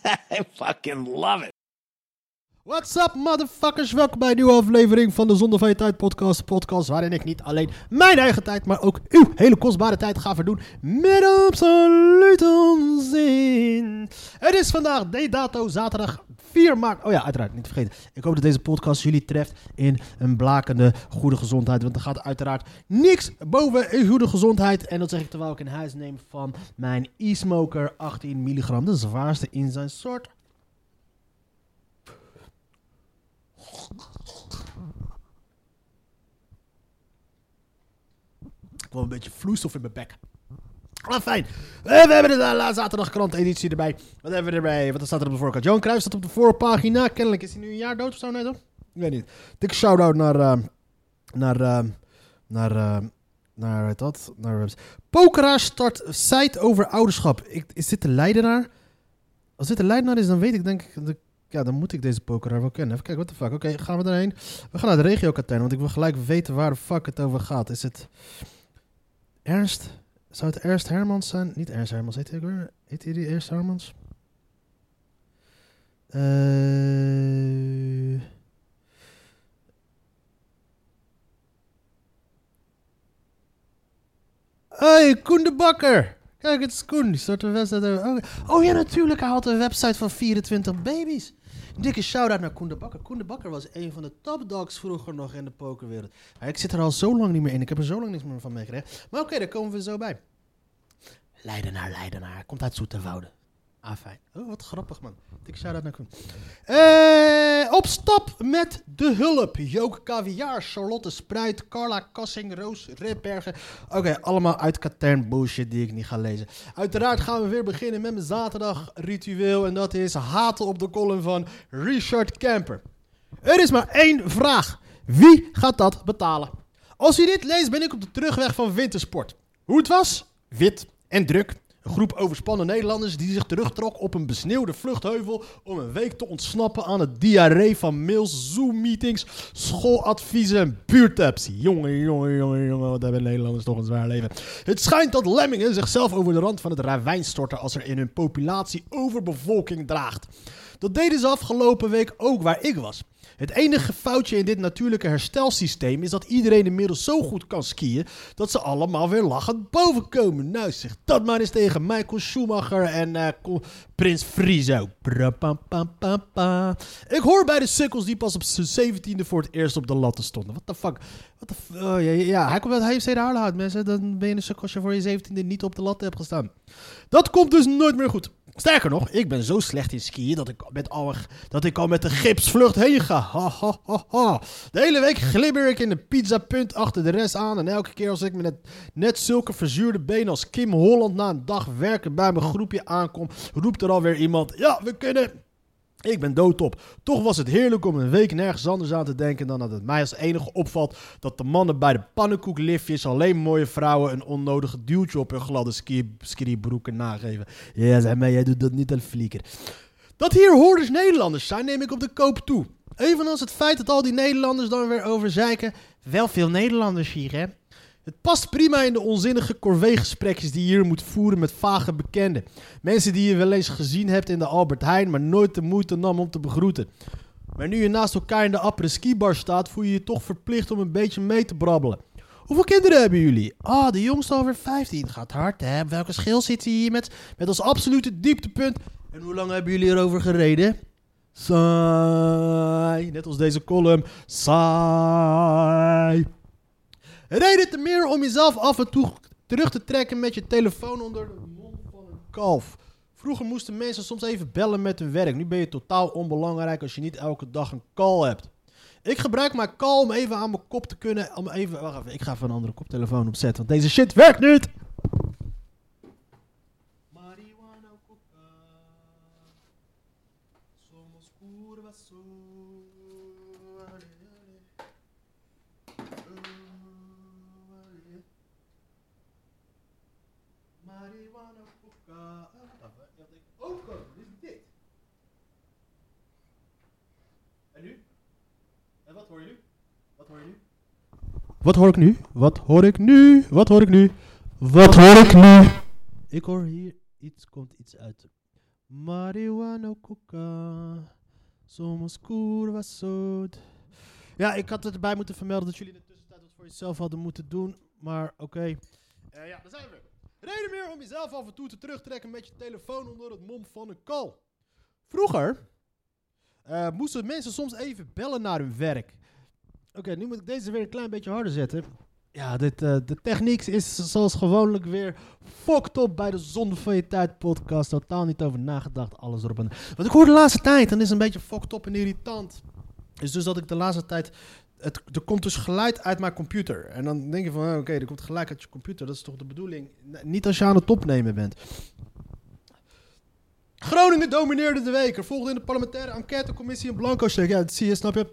I fucking love it. What's up, motherfuckers? Welkom bij een nieuwe aflevering van de Zonde van Tijd podcast. Podcast waarin ik niet alleen mijn eigen tijd, maar ook uw hele kostbare tijd ga verdoen met absoluut onzin. Het is vandaag de dato, zaterdag 4 maart. Oh ja, uiteraard, niet vergeten. Ik hoop dat deze podcast jullie treft in een blakende goede gezondheid. Want er gaat uiteraard niks boven een goede gezondheid. En dat zeg ik terwijl ik in huis neem van mijn e-smoker 18 milligram. De zwaarste in zijn soort. Ik wil een beetje vloeistof in mijn bek. Maar fijn. Eh, We hebben de uh, zaterdag kranteditie erbij. Wat hebben we erbij? Wat staat er op de voorkant? Johan Cruijff staat op de voorpagina. Kennelijk is hij nu een jaar dood of zo, nee toch? Ik weet niet. Dikke shout-out naar... uh, naar... naar... naar... Weet? Naar... Pokeraar start site over ouderschap. Ik, is dit de leidenaar? Als dit de leidenaar is, dan weet ik denk ik... De, ja, dan moet ik deze pokeraar wel kennen. Even kijken, what the fuck. Oké, gaan we erheen. We gaan naar de regio want ik wil gelijk weten waar de fuck het over gaat. Is het... Ernst? Zou het Ernst Hermans zijn? Niet Ernst Hermans, heet hij weer? Heet hij die Ernst Hermans? Uh... Hey, Koen de Bakker! Kijk, het is Koen. Die over... Oh, oh ja, natuurlijk. Hij had een website van 24 baby's. Dikke shout-out naar Koen de Bakker. Koen de Bakker was een van de top dogs vroeger nog in de pokerwereld. Ik zit er al zo lang niet meer in. Ik heb er zo lang niks meer van meegekregen. Maar oké, daar komen we zo bij. Leidenaar, Leidenaar. Komt uit Zoeterwoude. Ah, fijn. Oh, wat grappig, man. Dikke shout-out naar Koen. Uh, op stap met de hulp. Joke Caviar, Charlotte Spruit, Carla Kassing, Roos Ripbergen. Oké, allemaal uit Katern die ik niet ga lezen. Uiteraard gaan we weer beginnen met mijn zaterdag ritueel. En dat is haten op de column van Richard Camper. Er is maar één vraag. Wie gaat dat betalen? Als je dit leest ben ik op de terugweg van wintersport. Hoe het was? Wit en druk. Een groep overspannen Nederlanders die zich terugtrok op een besneeuwde vluchtheuvel om een week te ontsnappen aan het diarree van mails, Zoom-meetings, schooladviezen en buurtaps. Jongen, jongen, jongen, jongen, wat hebben Nederlanders toch een zwaar leven. Het schijnt dat lemmingen zichzelf over de rand van het ravijn storten als er in hun populatie overbevolking draagt. Dat deden ze afgelopen week ook waar ik was. Het enige foutje in dit natuurlijke herstelsysteem is dat iedereen inmiddels zo goed kan skiën dat ze allemaal weer lachend boven komen. Nou, zeg dat maar eens tegen Michael Schumacher en uh, Prins Frizo. Ik hoor bij de sukkels die pas op zijn 17e voor het eerst op de latten stonden. What the fuck? What the oh, ja, ja, hij komt uit Heemstede Haarlehout, mensen. Dan ben je een sukkel als je voor je 17e niet op de latten hebt gestaan. Dat komt dus nooit meer goed. Sterker nog, ik ben zo slecht in skiën dat ik, met al, dat ik al met de gipsvlucht heen ga. Ha, ha, ha. De hele week glibber ik in de pizzapunt achter de rest aan. En elke keer als ik met net, net zulke verzuurde benen als Kim Holland na een dag werken bij mijn groepje aankom, roept er alweer iemand: Ja, we kunnen. Ik ben doodop. Toch was het heerlijk om een week nergens anders aan te denken dan dat het mij als enige opvalt dat de mannen bij de pannenkoekliftjes alleen mooie vrouwen een onnodige duwtje op hun gladde ski, skibroeken nageven. Ja, zeg maar, jij doet dat niet al flieker. Dat hier hoorders Nederlanders zijn, neem ik op de koop toe. Evenals het feit dat al die Nederlanders dan weer overzeiken. Wel veel Nederlanders hier, hè? Het past prima in de onzinnige corvée-gesprekjes die je hier moet voeren met vage bekenden. Mensen die je wel eens gezien hebt in de Albert Heijn, maar nooit de moeite nam om te begroeten. Maar nu je naast elkaar in de après-ski bar staat, voel je je toch verplicht om een beetje mee te brabbelen. Hoeveel kinderen hebben jullie? Ah, oh, de jongste over 15. Gaat hard, hè? Welke schil zit hier met, met als absolute dieptepunt? En hoe lang hebben jullie erover gereden? Saai. Net als deze column. Saai. Reden te meer om jezelf af en toe terug te trekken met je telefoon onder de mond van een kalf. Vroeger moesten mensen soms even bellen met hun werk. Nu ben je totaal onbelangrijk als je niet elke dag een call hebt. Ik gebruik mijn call om even aan mijn kop te kunnen. Om even, wacht even, ik ga even een andere koptelefoon opzetten, want deze shit werkt niet. Marihuana, coca. Ah, wat ik ook kan, dit. En nu? En wat hoor je nu? Wat hoor je nu? Wat hoor ik nu? Wat hoor ik nu? Wat hoor ik nu? Wat hoor ik nu? Ik hoor hier iets, komt iets uit. Marihuana coca. Somos curvas sod. Ja, ik had het erbij moeten vermelden dat jullie in de tussentijd wat voor jezelf hadden moeten doen. Maar oké. Eh, ja, daar zijn we. Reden meer om jezelf af en toe te terugtrekken met je telefoon onder het mom van een kal. Vroeger eh, moesten mensen soms even bellen naar hun werk. Oké, nu moet ik deze weer een klein beetje harder zetten. Ja, dit, eh, de techniek is zoals gewoonlijk weer fucked op bij de Zonde van je Tijd podcast. Totaal niet over nagedacht, alles erop en Wat ik hoor de laatste tijd, en is een beetje fucked op en irritant. Is dus dat ik de laatste tijd... Het, er komt dus geluid uit mijn computer. En dan denk je van, ah, oké, er komt geluid uit je computer. Dat is toch de bedoeling? Niet als je aan het opnemen bent. Groningen domineerde de week. Volgde in de parlementaire enquêtecommissie een blanco check. Ja, dat zie je, snap je?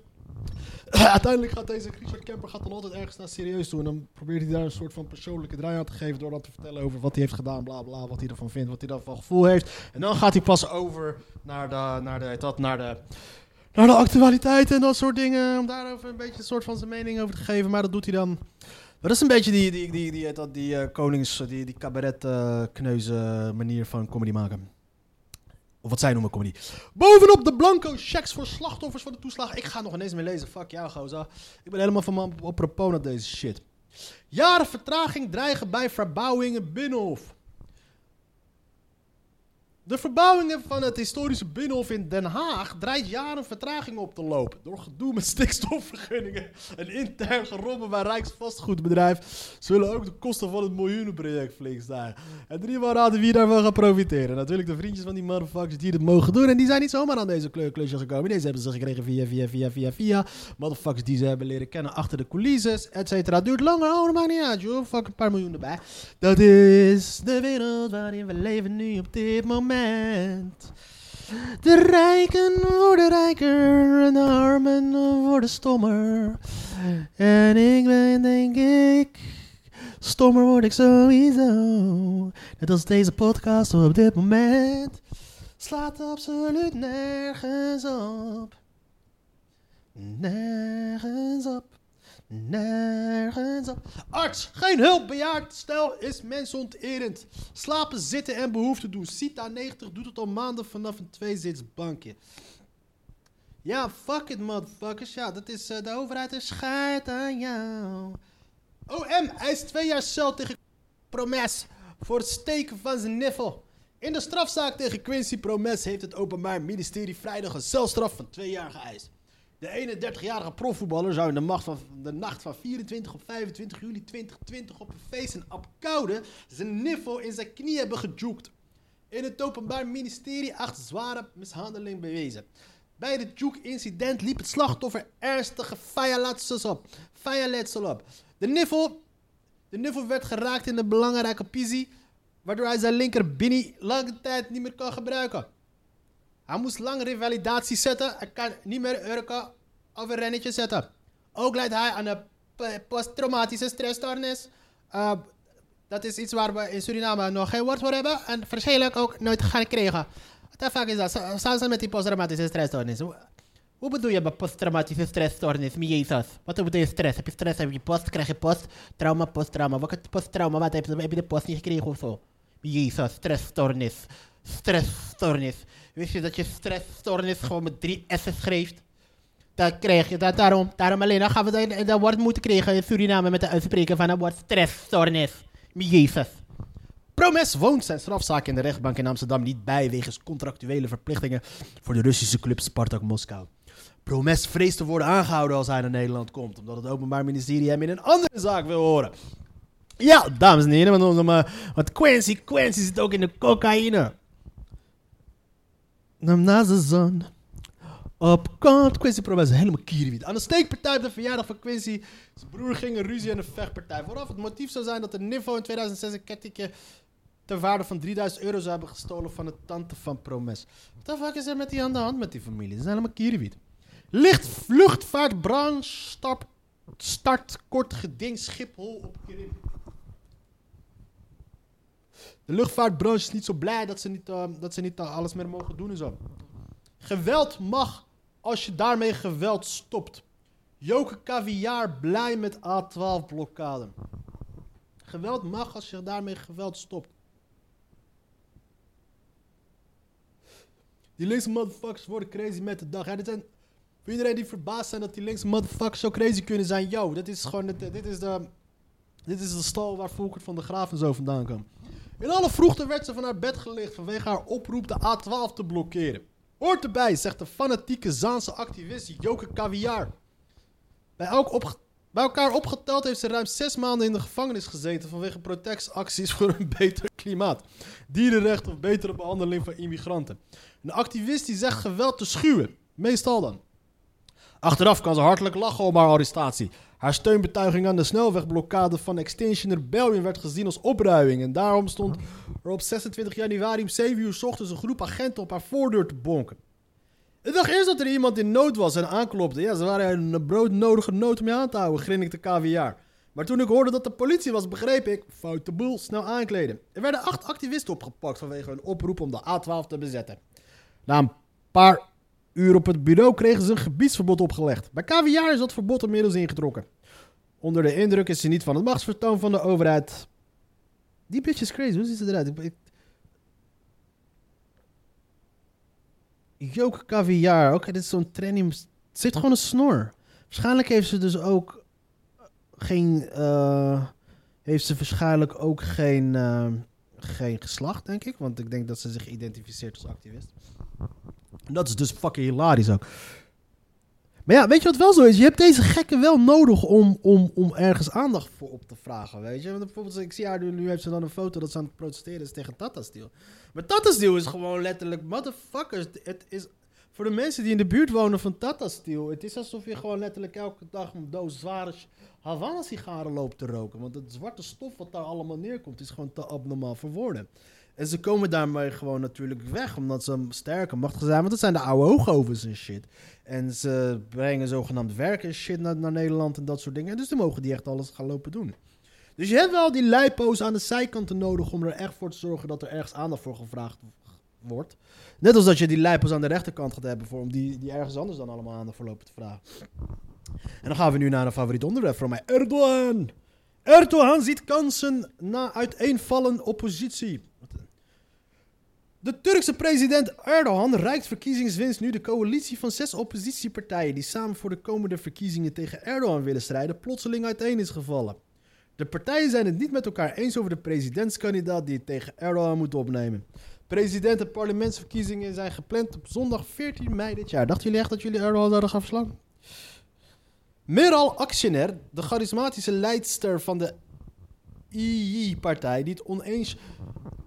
Uiteindelijk gaat deze Richard Kemper gaat dan altijd ergens naar serieus toe. En dan probeert hij daar een soort van persoonlijke draai aan te geven. Door dan te vertellen over wat hij heeft gedaan, bla bla. Wat hij ervan vindt, wat hij daarvan gevoel heeft. En dan gaat hij pas over naar de, naar de, dat, naar de, naar de actualiteit en dat soort dingen. Om daarover een beetje een soort van zijn mening over te geven. Maar dat doet hij dan. Maar dat is een beetje die, die, die, die, die eh, konings, die, die cabaret eh, manier van comedy maken. Of wat zij noemen comedy. Bovenop de blanco checks voor slachtoffers van de toeslagen. Ik ga nog ineens meer lezen. Fuck jou, gozer. Ik ben helemaal van mijn apropos naar deze shit. Jaren vertraging dreigen bij verbouwingen Binnenhof. De verbouwingen van het historische Binnenhof in Den Haag draait jaren vertraging op te lopen. Door gedoe met stikstofvergunningen en intern gerobben bij Rijksvastgoedbedrijf zullen ook de kosten van het miljoenenproject flink stijgen. En drie man raden wie daarvan gaat profiteren. Natuurlijk de vriendjes van die motherfuckers die het mogen doen. En die zijn niet zomaar aan deze kleur- klusjes gekomen. Deze hebben ze gekregen via, via, via, via, via. Motherfuckers die ze hebben leren kennen achter de coulisses, et cetera. Duurt langer, oh, niet uit, joh. Fuck een paar miljoen erbij. Dat is de wereld waarin we leven nu op dit moment. De rijken worden rijker en de armen worden stommer. En ik ben, denk ik, stommer word ik sowieso. Net als deze podcast op dit moment. Slaat absoluut nergens op. Nergens op. Nergens op. Arts, geen hulp, bejaard. Stel is mensonterend. Slapen, zitten en behoefte doen. Cita 90 doet het al maanden vanaf een tweezitsbankje. Ja, fuck it, motherfuckers. Ja, dat is eh, de overheid een scheid aan jou. OM eist twee jaar cel tegen Promes voor het steken van zijn niffel. In de strafzaak tegen Quincy Promes heeft het Openbaar Ministerie vrijdag een celstraf van twee jaar geëist. De 31-jarige profvoetballer zou in de, nacht van 24 op 25 juli 2020 op een feest in Apkoude zijn niffel in zijn knie hebben gejoekt. In het Openbaar Ministerie acht zware mishandeling bewezen. Bij het juke-incident liep het slachtoffer ernstige violetsels op. Op. De niffel, de niffel werd geraakt in de belangrijke pisie, waardoor hij zijn linker binnie lange tijd niet meer kan gebruiken. Hij moest lang revalidatie zetten. Hij kan niet meer urken of een rennetje zetten. Ook leidt hij aan een posttraumatische stressstoornis. Uh, dat is iets waar we in Suriname nog geen woord voor hebben. En waarschijnlijk ook nooit gaan krijgen. Wat fuck is dat? Samen met die posttraumatische stressstoornis. Hoe, bedoel je met posttraumatische stressstoornis, Jezus? Wat bedoel je stress? Heb je stress? Heb je post? Krijg je post? Trauma, posttrauma. Wat is posttrauma? Wat heb je, heb je de post niet gekregen of zo? Jezus, stressstoornis. Stressstoornis. Wist je dat je stressstoornis gewoon met drie S'en schrijft? Dan krijg je dat daarom. Daarom alleen dan gaan we dat, dat woord moeten krijgen in Suriname met de uitspreken van het woord stressstoornis. Jezus. Promes woont zijn strafzaak in de rechtbank in Amsterdam niet bij wegens contractuele verplichtingen voor de Russische club Spartak Moskou. Promes vreest te worden aangehouden als hij naar Nederland komt, omdat het Openbaar Ministerie hem in een andere zaak wil horen. Ja, dames en heren, want, want, want Quincy, Quincy zit ook in de cocaïne. Nam de zon. Op kant Quincy Promes helemaal kierwiet. Aan de steekpartij op de verjaardag van Quincy. Zijn broer ging een ruzie en een vechtpartij. Vooraf het motief zou zijn dat de Nivo in 2006 een kettingje ter waarde van 3000 euro zou hebben gestolen van de tante van Promes. Wat de fuck is er met die aan de hand met die familie? Ze zijn allemaal kierenwiet. Licht luchtvaartbranche start, start kort geding Schiphol op Krim. De luchtvaartbranche is niet zo blij dat ze niet, eh, dat ze niet eh, alles meer mogen doen en zo. Geweld mag als je daarmee geweld stopt. Joke Caviar blij met A12 blokkade. Geweld mag als je daarmee geweld stopt. Die linkse motherfuckers worden crazy met de dag. Ja, dit zijn, voor iedereen die verbaasd zijn dat die linkse motherfuckers zo crazy kunnen zijn. Yo, dit is gewoon het, dit is de, dit is de stal waar Volkert van de Graaf en zo vandaan kwam. In alle vroegte werd ze van haar bed gelicht vanwege haar oproep de A12 te blokkeren. Hoort erbij, zegt de fanatieke Zaanse activist Joke Caviar. Bij, bij elkaar opgeteld heeft ze ruim zes maanden in de gevangenis gezeten vanwege protectacties voor een beter klimaat, dierenrecht of betere behandeling van immigranten. Een activist zegt geweld te schuwen, meestal dan. Achteraf kan ze hartelijk lachen om haar arrestatie. Haar steunbetuiging aan de snelwegblokkade van Extinction Rebellion werd gezien als opruiing. En daarom stond er op 26 januari om 7 uur 's ochtends een groep agenten op haar voordeur te bonken. Ik dacht eerst dat er iemand in nood was en aanklopte. Ja, ze waren een broodnodige nood om je aan te houden, grinnikte KVR. Maar toen ik hoorde dat de politie was, begreep ik, foute boel, snel aankleden. Er werden acht activisten opgepakt vanwege een oproep om de A12 te bezetten. Na een paar uur op het bureau kregen ze een gebiedsverbod opgelegd. Bij KVR is dat verbod inmiddels ingetrokken. Onder de indruk is ze niet van het machtsvertoon van de overheid. Die bitch is crazy, hoe ziet ze eruit? Ik. Joke Caviar, oké, dit is zo'n training. Ze heeft gewoon een snor. Waarschijnlijk heeft ze dus ook geen. eh, heeft ze waarschijnlijk ook geen. eh, geen geslacht, denk ik. Want ik denk dat ze zich identificeert als activist. Dat is dus fucking hilarisch ook. Maar ja, weet je wat wel zo is? Je hebt deze gekken wel nodig om, om, om ergens aandacht voor op te vragen, weet je? Want bijvoorbeeld, ik zie haar nu, nu heeft ze dan een foto dat ze aan het protesteren is tegen Tata Steel. Maar Tata Steel is gewoon letterlijk, motherfuckers, het is... Voor de mensen die in de buurt wonen van Tata Steel, het is alsof je gewoon letterlijk elke dag een doos zware Havana sigaren loopt te roken. Want het zwarte stof wat daar allemaal neerkomt, is gewoon te abnormaal voor woorden. En ze komen daarmee gewoon natuurlijk weg, omdat ze sterke machtig zijn. Want dat zijn de oude hoogovens en shit. En ze brengen zogenaamd werk en shit naar, naar Nederland en dat soort dingen. Dus dan mogen die echt alles gaan lopen doen. Dus je hebt wel die lijpo's aan de zijkanten nodig om er echt voor te zorgen dat er ergens aandacht voor gevraagd wordt. Net als dat je die lijpo's aan de rechterkant gaat hebben voor om die, die ergens anders dan allemaal aandacht voor lopen te vragen. En dan gaan we nu naar een favoriet onderwerp van mij. Erdogan. Erdogan ziet kansen na uiteenvallen oppositie. De Turkse president Erdogan reikt verkiezingswinst nu de coalitie van zes oppositiepartijen die samen voor de komende verkiezingen tegen Erdogan willen strijden plotseling uiteen is gevallen. De partijen zijn het niet met elkaar eens over de presidentskandidaat die het tegen Erdogan moet opnemen. President- en parlementsverkiezingen zijn gepland op zondag 14 mei dit jaar. Dachten jullie echt dat jullie Erdogan zouden gaan verslaan? Meral Akşener, de charismatische leidster van de II-partij, die oneens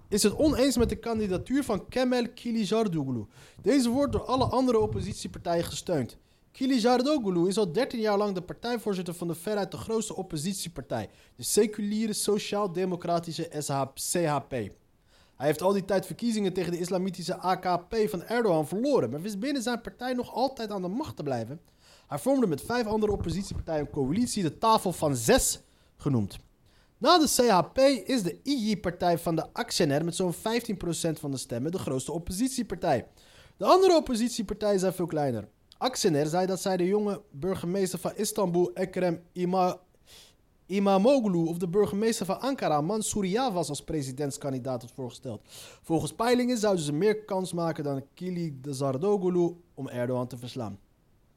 is het oneens met de kandidatuur van Kemal Kılıçdaroğlu. Deze wordt door alle andere oppositiepartijen gesteund. Kılıçdaroğlu is al 13 jaar lang de partijvoorzitter van de veruit de grootste oppositiepartij, de seculiere sociaal-democratische CHP. Hij heeft al die tijd verkiezingen tegen de islamitische AKP van Erdogan verloren, maar wist binnen zijn partij nog altijd aan de macht te blijven. Hij vormde met vijf andere oppositiepartijen een coalitie, de Tafel van Zes genoemd. Na de CHP is de II-partij van de Akşener met zo'n 15% van de stemmen de grootste oppositiepartij. De andere oppositiepartijen zijn veel kleiner. Akşener zei dat zij de jonge burgemeester van Istanbul, Ekrem İma Imamoglu, of de burgemeester van Ankara, Mansur Yavaş, als presidentskandidaat had voorgesteld. Volgens peilingen zouden ze meer kans maken dan Kılıçdaroğlu om Erdogan te verslaan.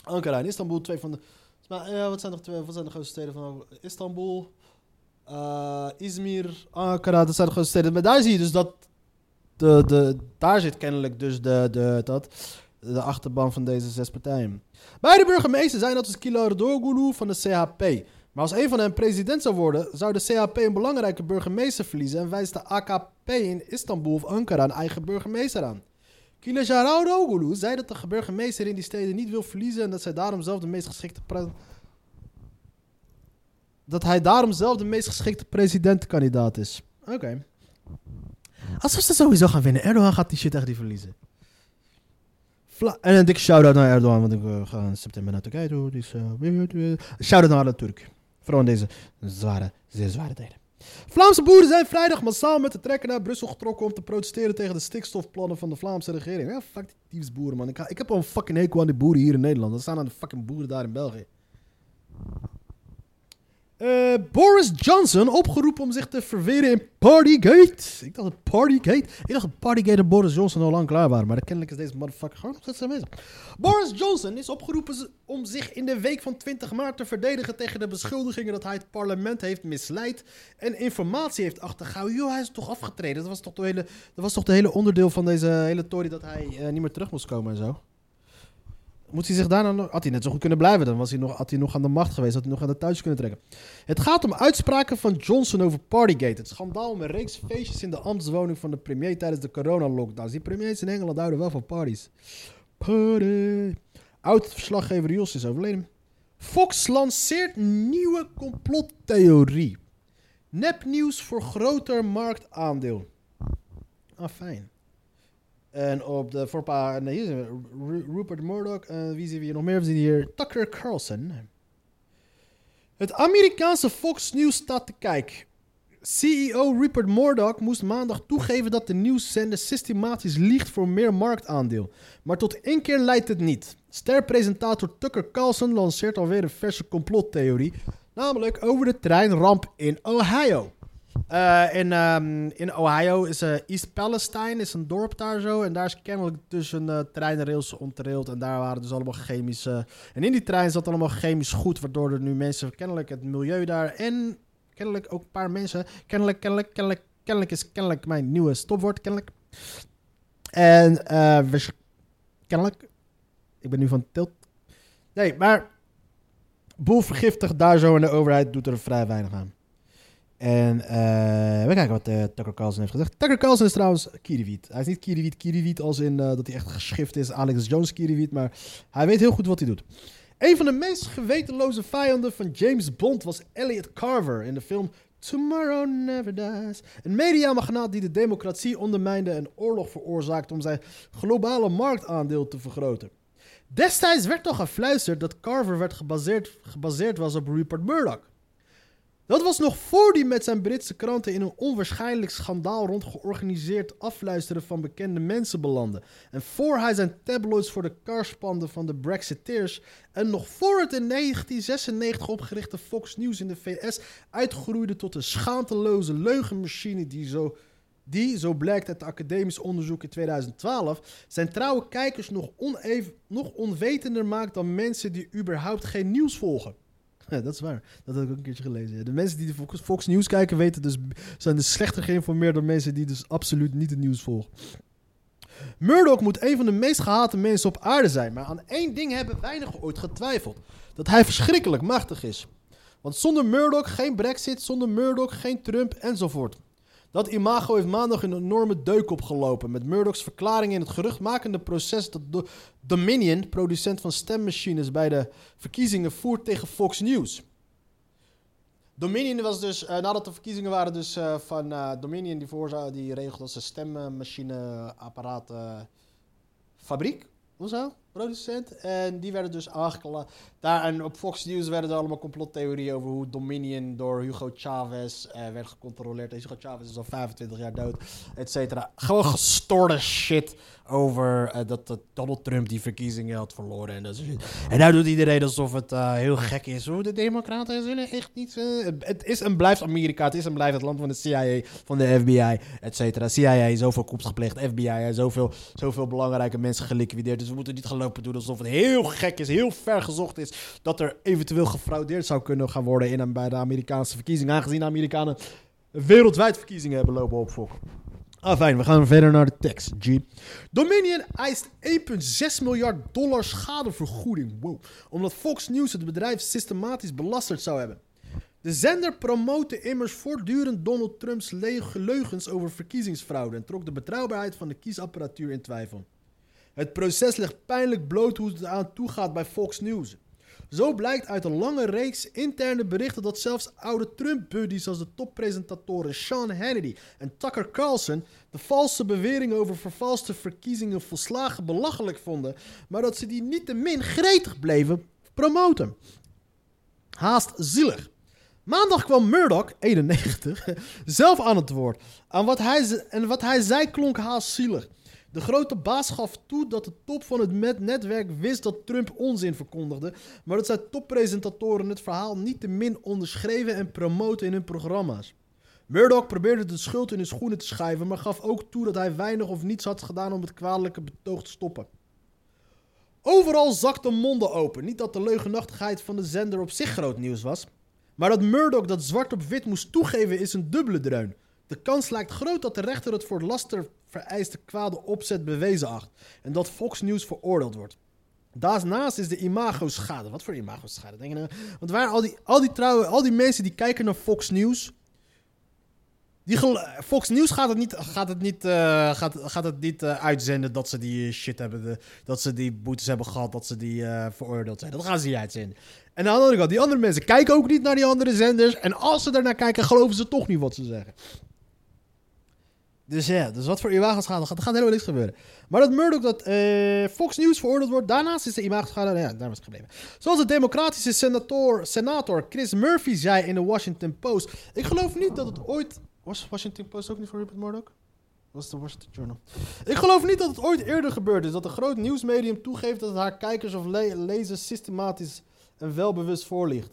Ankara en Istanbul, twee van de... Maar, ja, wat, zijn nog twee, wat zijn de grootste steden van Istanbul? Eh Izmir, Ankara, dat zijn grootste steden. Maar daar zie je dus dat. De, de, daar zit kennelijk dus de, de, dat, de achterban van deze zes partijen. Beide burgemeesters zijn dat dus Kılıçdaroğlu van de CHP. Maar als een van hen president zou worden, zou de CHP een belangrijke burgemeester verliezen en wijst de AKP in Istanbul of Ankara een eigen burgemeester aan. Kılıçdaroğlu zei dat de burgemeester in die steden niet wil verliezen en dat zij daarom zelf de meest geschikte dat hij daarom zelf de meest geschikte presidentenkandidaat is. Oké. Alsof ze sowieso gaan winnen. Erdogan gaat die shit echt niet verliezen. Vla- en een dikke shout-out naar Erdogan, want ik eh, ga in september naar Turkije toe. Dus, eh, shout-out naar de Turk. Vooral in deze zware, zeer zware tijden. Vlaamse boeren zijn vrijdag massaal met de trekker naar Brussel getrokken om te protesteren tegen de stikstofplannen van de Vlaamse regering. Ja, fuck die tyfus boeren, man. Ik, ik heb al een fucking hekel aan die boeren hier in Nederland. Dan staan aan de fucking boeren daar in België. Eh, Boris Johnson opgeroepen om zich te verweren in Partygate. Ik dacht dat Partygate. Ik dacht Partygate en Boris Johnson al lang klaar waren. Maar kennelijk is deze motherfucker gewoon nog steeds aanwezig. Boris Johnson is opgeroepen om zich in de week van 20 maart te verdedigen tegen de beschuldigingen dat hij het parlement heeft misleid en informatie heeft achtergehouden. Joh, hij is toch afgetreden. Dat was toch de hele, dat was toch de hele onderdeel van deze hele tory dat hij eh, niet meer terug moest komen en zo. Moet hij zich daarna nog... Had hij net zo goed kunnen blijven. Dan was hij nog, had hij nog aan de macht geweest. Had hij nog aan de thuis kunnen trekken. Het gaat om uitspraken van Johnson over Partygate. Het schandaal een reeks feestjes in de ambtswoning van de premier tijdens de coronalockdowns. Die premiers in Engeland houden wel van parties. Party. Oud-verslaggever Jos is overleden. Fox lanceert nieuwe complottheorie. Nepnieuws voor groter marktaandeel. Ah, fijn. En op de voorpa... Nee, hier zijn we. Ru- Rupert Murdoch. En wie zien we hier nog meer? We zien hier Tucker Carlson. Het Amerikaanse Fox News staat te kijken. CEO Rupert Murdoch moest maandag toegeven dat de nieuwszender systematisch liegt voor meer marktaandeel. Maar tot één keer leidt het niet. Sterpresentator Tucker Carlson lanceert alweer een verse complottheorie. Namelijk over de treinramp in Ohio. Eh, in, ehm, in Ohio is eh, East Palestine, is een dorp daar zo. En daar is kennelijk tussen uh, treinrails ontraild. En daar waren dus allemaal chemische... En in die trein zat allemaal chemisch goed. Waardoor er nu mensen, kennelijk het milieu daar... En kennelijk ook een paar mensen... Kennelijk, kennelijk, kennelijk... Kennelijk is kennelijk mijn nieuwe stopwoord, kennelijk. En eh, kennelijk... Ik ben nu van tilt. Nee, maar... Boel vergiftigd daar zo en de overheid doet er vrij weinig aan. En eh, we kijken wat eh, Tucker Carlson heeft gezegd. Tucker Carlson is trouwens Kiriwiet. Hij is niet Kiriwiet, Kiriwiet als in eh, dat hij echt geschift is, Alex Jones Kiriwiet, maar hij weet heel goed wat hij doet. Een van de meest gewetenloze vijanden van James Bond was Elliot Carver in de film Tomorrow Never Dies. Een mediamagnaat die de democratie ondermijnde en oorlog veroorzaakte om zijn globale marktaandeel te vergroten. Destijds werd nog gefluisterd dat Carver werd gebaseerd, gebaseerd was op Rupert Murdoch. Dat was nog voor hij met zijn Britse kranten in een onwaarschijnlijk schandaal rond georganiseerd afluisteren van bekende mensen belandde. En voor hij zijn tabloids voor de kar spande van de Brexiteers. En nog voor het in 1996 opgerichte Fox News in de VS uitgroeide tot een schaamteloze leugenmachine die zo, die, zo blijkt uit academisch onderzoek in 2012, zijn trouwe kijkers nog, oneven, nog onwetender maakt dan mensen die überhaupt geen nieuws volgen. Ja, dat is waar. Dat heb ik ook een keertje gelezen. De mensen die de Fox, News kijken weten dus, zijn dus slechter geïnformeerd dan mensen die dus absoluut niet het nieuws volgen. Murdoch moet een van de meest gehate mensen op aarde zijn, maar aan één ding hebben weinig ooit getwijfeld: dat hij verschrikkelijk machtig is. Want zonder Murdoch geen Brexit, zonder Murdoch geen Trump enzovoort. Dat imago heeft maandag een enorme deuk opgelopen. Met Murdoch's verklaring in het geruchtmakende proces dat Do- Dominion, producent van stemmachines bij de verkiezingen, voert tegen Fox News. Dominion was dus, eh, nadat de verkiezingen waren dus eh, van eh, Dominion, die, die regelt als een stemmachine-apparaat fabriek of zo, producent. En die werden dus aangeklaagd. Daar en op Fox News werden er allemaal complottheorieën over hoe Dominion door Hugo Chavez eh, werd gecontroleerd. En Hugo Chavez is al 25 jaar dood, et cetera. Gewoon gestoorde shit over eh, dat, Donald Trump die verkiezingen had verloren en dat soort. En nou doet iedereen alsof het eh, heel gek is. Hoe de democraten zullen echt niet... het- is en blijft Amerika. Het is en blijft het land van de CIA, van de FBI, et cetera. CIA, zoveel koeps gepleegd. FBI, zoveel, zoveel belangrijke mensen geliquideerd. Dus we moeten niet gaan lopen alsof het heel gek is, heel ver gezocht is... dat er eventueel gefraudeerd zou kunnen gaan worden in en bij de Amerikaanse verkiezingen. Aangezien de Amerikanen wereldwijd verkiezingen hebben lopen opfokken. Ah, fijn. We gaan verder naar de tekst, G. Dominion eist 1,6 miljard dollar schadevergoeding. Wow. Omdat Fox News het bedrijf systematisch belasterd zou hebben. De zender promote immers voortdurend Donald Trumps leugens over verkiezingsfraude en trok de betrouwbaarheid van de kiesapparatuur in twijfel. Het proces legt pijnlijk bloot hoe het aan toe gaat bij Fox News. Zo blijkt uit een lange reeks interne berichten dat zelfs oude Trump-buddies als de toppresentatoren Sean Hannity en Tucker Carlson de valse beweringen over vervalste verkiezingen volslagen belachelijk vonden, maar dat ze die niet te min gretig bleven promoten. Haast zielig. Maandag kwam Murdoch, 91, zelf aan het woord. Aan wat hij, en wat hij zei klonk haast zielig. De grote baas gaf toe dat de top van het netwerk wist dat Trump onzin verkondigde, maar dat zijn toppresentatoren het verhaal niet te min onderschreven en promoten in hun programma's. Murdoch probeerde de schuld in hun schoenen te schuiven, maar gaf ook toe dat hij weinig of niets had gedaan om het kwalijke betoog te stoppen. Overal zakten monden open. Niet dat de leugenachtigheid van de zender op zich groot nieuws was. Maar dat Murdoch dat zwart op wit moest toegeven is een dubbele dreun. De kans lijkt groot dat de rechter het voor laster vereiste kwade opzet bewezen acht. En dat Fox News veroordeeld wordt. Daarnaast is de imago-schade. Wat voor imago-schade? Denk nou? Want waar al die, al die, trouwe, al die mensen die kijken naar Fox News. Die Fox News gaat het niet, gaat het niet, eh, gaat, gaat het niet eh, uitzenden dat ze die eh, shit hebben. dat ze die boetes hebben gehad. Dat ze die veroordeeld zijn. Dat gaan ze niet uitzenden. En aan de andere kant, die andere mensen kijken ook niet naar die andere zenders. En als ze daarnaar kijken, geloven ze toch niet wat ze zeggen. Dus ja, dus wat voor imago-schade gaat, er gaat helemaal niks gebeuren. Maar dat Murdoch dat eh, Fox News veroordeeld wordt, daarnaast is de imago-schade, nou ja, daar was het gebleven. Zoals de democratische senator, senator Chris Murphy zei in de Washington Post. Ik geloof niet dat het ooit... Was Washington Post ook niet voor Rupert Murdoch? Was de Washington Journal. Ik geloof niet dat het ooit eerder gebeurd is dat een groot nieuwsmedium toegeeft dat het haar kijkers of le- lezers systematisch en welbewust voorliegt.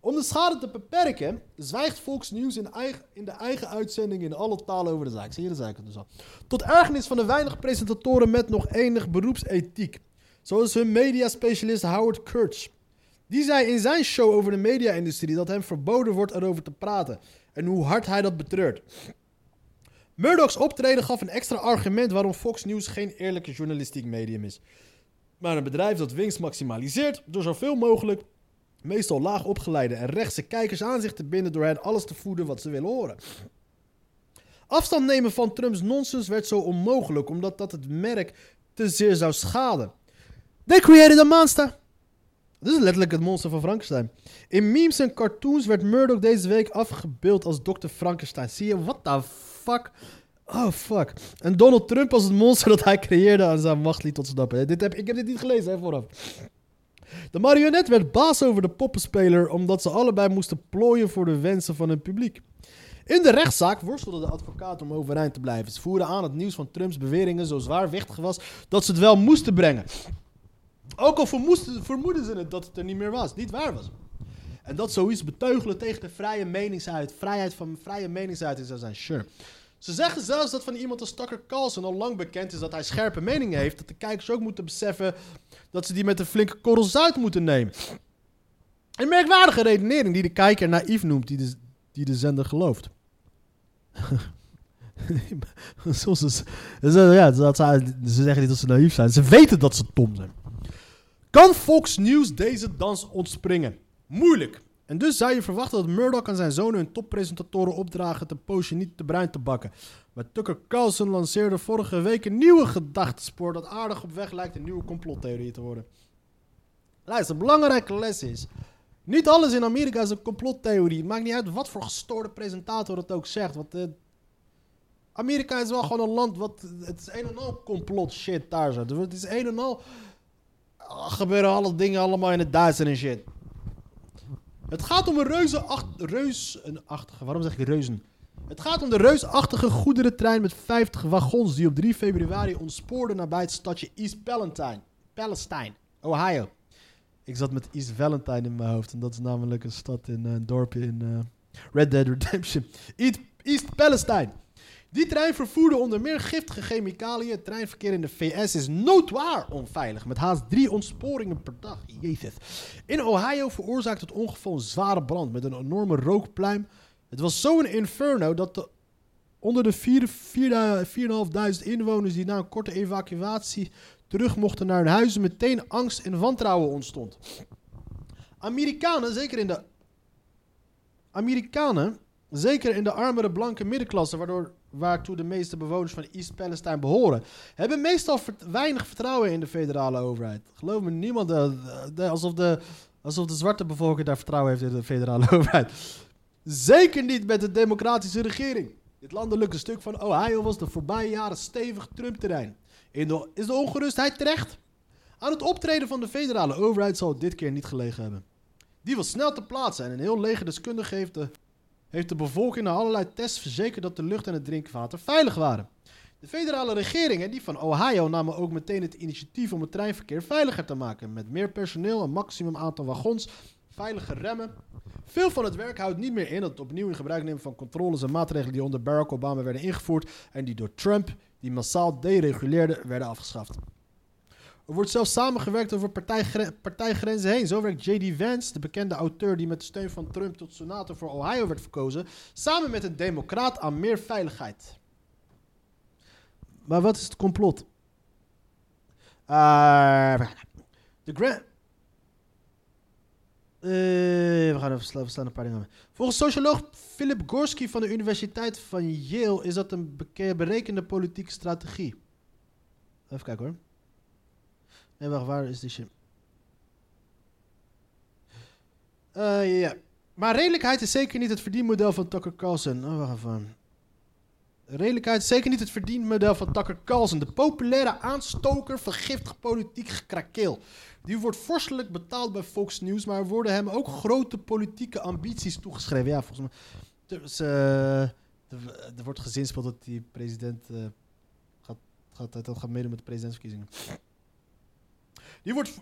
Om de schade te beperken, zwijgt Fox News in, in de eigen uitzending in alle talen over de zaak. Zie je de zaak dus al. Tot ergernis van de weinig presentatoren met nog enig beroepsethiek. Zoals hun mediaspecialist Howard Kurtz. Die zei in zijn show over de media-industrie dat hem verboden wordt erover te praten. En hoe hard hij dat betreurt. Murdoch's optreden gaf een extra argument waarom Fox News geen eerlijke journalistiek medium is. Maar een bedrijf dat winst maximaliseert door zoveel mogelijk, meestal laag opgeleide en rechtse kijkers aan zich te binden door hen alles te voeden wat ze willen horen. Afstand nemen van Trumps nonsens werd zo onmogelijk omdat dat het merk te zeer zou schaden. They created a monster. Dit is letterlijk het monster van Frankenstein. In memes en cartoons werd Murdoch deze week afgebeeld als Dr. Frankenstein. Zie je, what the fuck? Oh, fuck. En Donald Trump als het monster dat hij creëerde aan zijn macht liet ontsnappen. Dit heb, ik heb dit niet gelezen, hè, vooraf. De marionet werd baas over de poppenspeler omdat ze allebei moesten plooien voor de wensen van hun publiek. In de rechtszaak worstelde de advocaat om overeind te blijven. Ze voerden aan het nieuws van Trumps beweringen zo zwaarwichtig was dat ze het wel moesten brengen. Ook al vermoeden ze het dat het er niet meer was, niet waar was. En dat zoiets beteugelen tegen de vrije meningsuit, vrijheid van vrije meningsuiting zou zijn, sure. Ze zeggen zelfs dat van iemand als Tucker Carlson al lang bekend is dat hij scherpe meningen heeft. Dat de kijkers ook moeten beseffen dat ze die met een flinke korrel zout moeten nemen. Een merkwaardige redenering die de kijker naïef noemt, die de, die de zender gelooft. Ja, dat ze, ze zeggen niet dat ze naïef zijn. Ze weten dat ze dom zijn. Kan Fox News deze dans ontspringen? Moeilijk. En dus zou je verwachten dat Murdoch aan zijn zonen hun toppresentatoren opdragen een poosje niet te bruin te bakken. Maar Tucker Carlson lanceerde vorige week een nieuwe gedachtespoor dat aardig op weg lijkt een nieuwe complottheorie te worden. Luister, een belangrijke les is. Niet alles in Amerika is een complottheorie. Het maakt niet uit wat voor gestoorde presentator het ook zegt. Want eh, Amerika is wel gewoon een land wat. Het is een en al complot shit daar zo. Het is een en al. gebeuren alle dingen allemaal in het Duits en shit. Het gaat om een reuzenachtige. Reuzenachtige. Waarom zeg ik reuzen? Het gaat om de reusachtige goederentrein met 50 wagons die op 3 februari ontspoorde nabij het stadje East Palestine, Palestine, Ohio. Ik zat met East Valentine in mijn hoofd en dat is namelijk een stad in eh, een dorpje in eh, Red Dead Redemption. East, East Palestine. Die trein vervoerde onder meer giftige chemicaliën. Het treinverkeer in de VS is notoir onveilig, met haast drie ontsporingen per dag. Jezus. In Ohio veroorzaakte het ongeval een zware brand met een enorme rookpluim. Het was zo'n inferno dat de, onder de vier- vier- 4.500 inwoners die na een korte evacuatie terug mochten naar hun huizen meteen angst en wantrouwen ontstond. Amerikanen, zeker in de Amerikanen, zeker in de armere blanke middenklasse, waardoor waartoe de meeste bewoners van East Palestine behoren, hebben meestal weinig vertrouwen in de federale overheid. Geloof me, niemand, eh, alsof, de, alsof de zwarte bevolking daar vertrouwen heeft in de federale overheid. Zeker niet met de democratische regering. Dit landelijke stuk van Ohio was de voorbije jaren stevig Trump-terrein. Is de ongerustheid terecht? Aan het optreden van de federale overheid zal het dit keer niet gelegen hebben. Die was snel te plaatsen en een heel leger deskundige heeft de, heeft de bevolking na allerlei tests verzekerd dat de lucht en het drinkwater veilig waren. De federale regering en die van Ohio namen ook meteen het initiatief om het treinverkeer veiliger te maken. Met meer personeel, een maximum aantal wagons, veilige remmen. Veel van het werk houdt niet meer in dat het opnieuw in gebruik nemen van controles en maatregelen die onder Barack Obama werden ingevoerd en die door Trump, die massaal dereguleerde, werden afgeschaft. Er wordt zelfs samengewerkt over partijgre- partijgrenzen heen. Zo werkt J.D. Vance, de bekende auteur die met de steun van Trump tot senator voor Ohio werd verkozen, samen met een democraat aan meer veiligheid. Maar wat is het complot? Eh, de Grand... Eh, we gaan even slaan, we een paar dingen. Volgens socioloog Philip Gorski van de Universiteit van Yale is dat een berekende politieke strategie. Even kijken hoor. Nee, wacht, waar is die shit? Eh, ja. Maar redelijkheid is zeker niet het verdienmodel van Tucker Carlson. Oh, wacht even. Redelijkheid is zeker niet het verdienmodel van Tucker Carlson. De populaire aanstoker van giftig politiek gekrakeel. Die wordt vorstelijk betaald bij Fox News, maar worden hem ook grote politieke ambities toegeschreven. Ja, volgens mij. Dus, eh, er, wordt gezinspeeld dat die president eh, gaat, gaat, dat gaat meedoen met de presidentsverkiezingen. Wordt,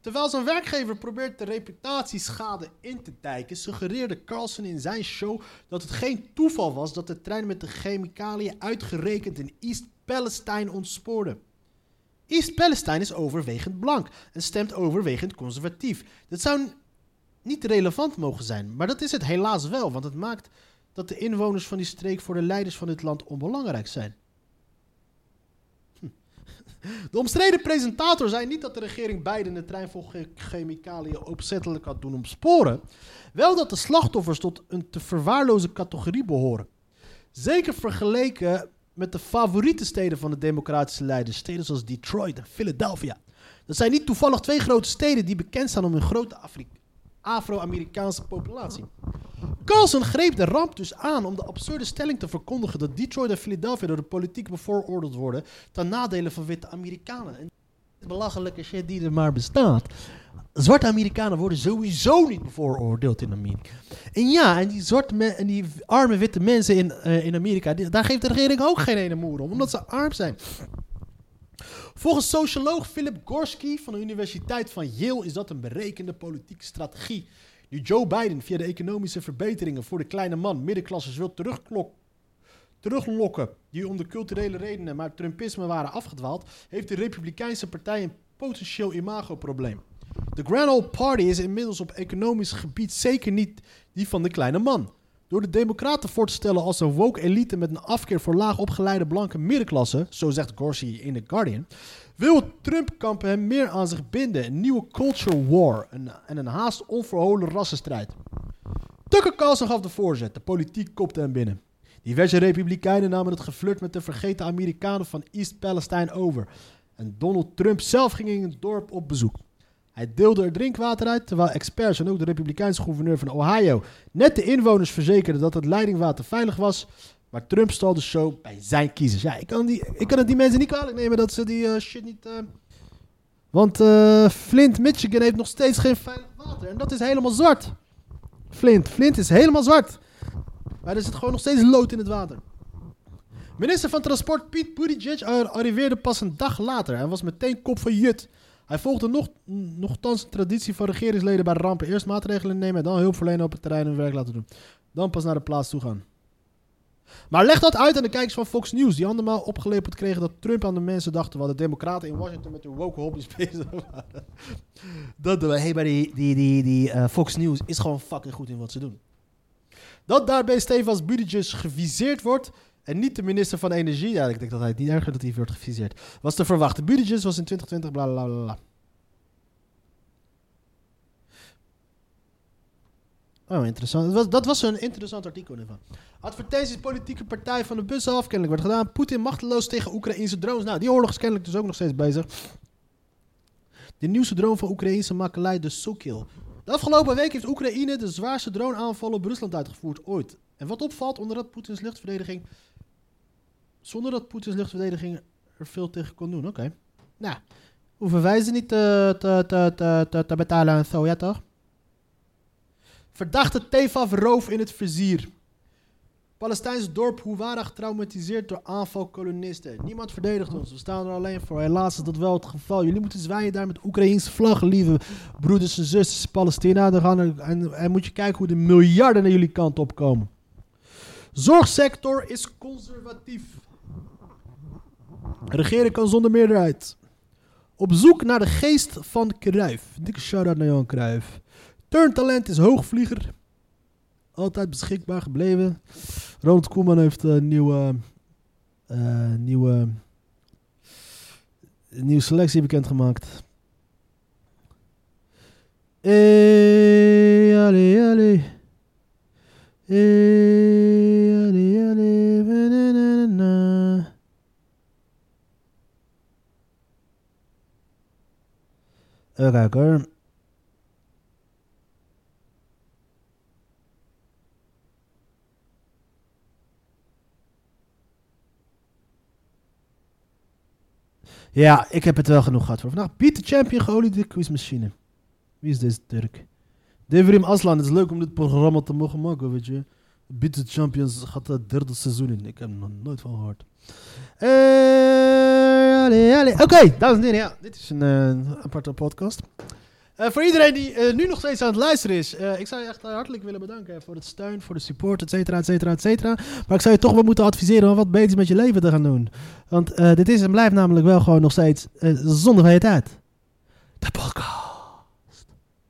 terwijl zijn werkgever probeert de reputatieschade in te dijken, suggereerde Carlson in zijn show dat het geen toeval was dat de trein met de chemicaliën uitgerekend in East Palestine ontspoorde. East Palestine is overwegend blank en stemt overwegend conservatief. Dat zou niet relevant mogen zijn, maar dat is het helaas wel, want het maakt dat de inwoners van die streek voor de leiders van dit land onbelangrijk zijn. De omstreden presentator zei niet dat de regering Biden de trein vol chemicaliën opzettelijk had doen ontsporen. Wel dat de slachtoffers tot een te verwaarloze categorie behoren. Zeker vergeleken met de favoriete steden van de democratische leiders. Steden zoals Detroit en Philadelphia. Dat zijn niet toevallig twee grote steden die bekend staan om hun grote Afri- Afro-Amerikaanse populatie. Carlson greep de ramp dus aan om de absurde stelling te verkondigen dat Detroit en Philadelphia door de politiek bevooroordeeld worden ten nadele van witte Amerikanen. En belachelijke shit die er maar bestaat. Zwarte Amerikanen worden sowieso niet bevooroordeeld in Amerika. En ja, en die, zwarte en die arme witte mensen in, eh, in Amerika, daar geeft de regering ook geen ene moer om, omdat ze arm zijn. Volgens socioloog Philip Gorski van de Universiteit van Yale is dat een berekende politieke strategie. Nu Joe Biden via de economische verbeteringen voor de kleine man middenklassers wil teruglokken, die om de culturele redenen maar Trumpisme waren afgedwaald, heeft de Republikeinse partij een potentieel imagoprobleem. De Grand Old Party is inmiddels op economisch gebied zeker niet die van de kleine man. Door de Democraten voor te stellen als een woke elite met een afkeer voor laag opgeleide blanke middenklasse, zo zegt Gorsi in The Guardian, wil het Trump-kamp hem meer aan zich binden. Een nieuwe culture war en een haast onverholen rassenstrijd. Tucker Carlson gaf de voorzet, de politiek kopte hem binnen. Diverse republikeinen namen het geflirt met de vergeten Amerikanen van East Palestine over. En Donald Trump zelf ging in het dorp op bezoek. Hij deelde er drinkwater uit, terwijl experts en ook de republikeinse gouverneur van Ohio net de inwoners verzekerden dat het leidingwater veilig was. Maar Trump stal de show bij zijn kiezers. Ja, ik kan, die, ik kan het die mensen niet kwalijk nemen dat ze die eh, shit niet... eh, Want eh, Flint, Michigan heeft nog steeds geen veilig water. En dat is helemaal zwart. Flint, Flint is helemaal zwart. Maar er zit gewoon nog steeds lood in het water. Minister van Transport Pete Buttigieg ar- arriveerde pas een dag later en was meteen kop van jut. Hij volgde nog, nogthans een traditie van regeringsleden bij rampen. Eerst maatregelen nemen en dan hulp verlenen op het terrein hun werk laten doen. Dan pas naar de plaats toe gaan. Maar leg dat uit aan de kijkers van Fox News, die andermaal opgelepeld kregen dat Trump aan de mensen dachten, wat de democraten in Washington met hun woke hobby's bezig waren. Dat de, hey, maar die, die, die, die eh, Fox News is gewoon fucking goed in wat ze doen. Dat daarbij Stefans Buttigieg geviseerd wordt en niet de minister van Energie, ja, ik denk dat hij het niet erger dat hij wordt geviseerd, was te verwachten. Buttigieg was in 2020 bla bla bla. Oh, interessant. Dat was, dat was een interessant artikel ervan. Advertenties politieke partij van de bus af. Kennelijk werd gedaan. Poetin machteloos tegen Oekraïnse drones. Nou, die oorlog is kennelijk dus ook nog steeds bezig. De nieuwste drone van Oekraïnse makelij, de Sokil. De afgelopen week heeft Oekraïne de zwaarste droneaanvallen op Rusland uitgevoerd ooit. En wat opvalt, onder dat Poetins luchtverdediging... Zonder dat Poetins luchtverdediging er veel tegen kon doen. Oké. Nou, hoeven wij ze niet te, te, te, te, te, betalen en zo, ja toch? Verdachte Tefaf-roof in het vizier. Palestijns dorp Huwara getraumatiseerd door aanvalkolonisten. Niemand verdedigt ons, we staan er alleen voor. Helaas is dat wel het geval. Jullie moeten zwaaien daar met Oekraïnse vlag, lieve broeders en zusters Palestina. Dan gaan er, en, en moet je kijken hoe de miljarden naar jullie kant opkomen. Zorgsector is conservatief. Regeren kan zonder meerderheid. Op zoek naar de geest van Cruijff. Dikke shout-out naar Johan Cruijff. Turntalent is hoogvlieger. Altijd beschikbaar gebleven. Ronald Koeman heeft een nieuwe, eh, nieuwe, nieuwe selectie bekendgemaakt. Hey, Ja, ik heb het wel genoeg gehad voor vandaag. Beat the Champion geoliede quizmachine. Wie is deze Turk? Devrim Aslan, het is leuk om dit programma te mogen maken, weet je. Beat the Champions gaat het derde seizoen in. Ik heb er nog nooit van gehoord. Eh, Oké, dames en heren, ja, dit is een eh, aparte podcast. Eh, voor iedereen die eh, nu nog steeds aan het luisteren is, eh, ik zou je echt hartelijk willen bedanken voor het steun, voor de support, et cetera, et cetera, et cetera. Maar ik zou je toch wel moeten adviseren om wat beters met je leven te gaan doen. Want dit is en blijft namelijk wel gewoon nog steeds zonder van je tijd. De podcast.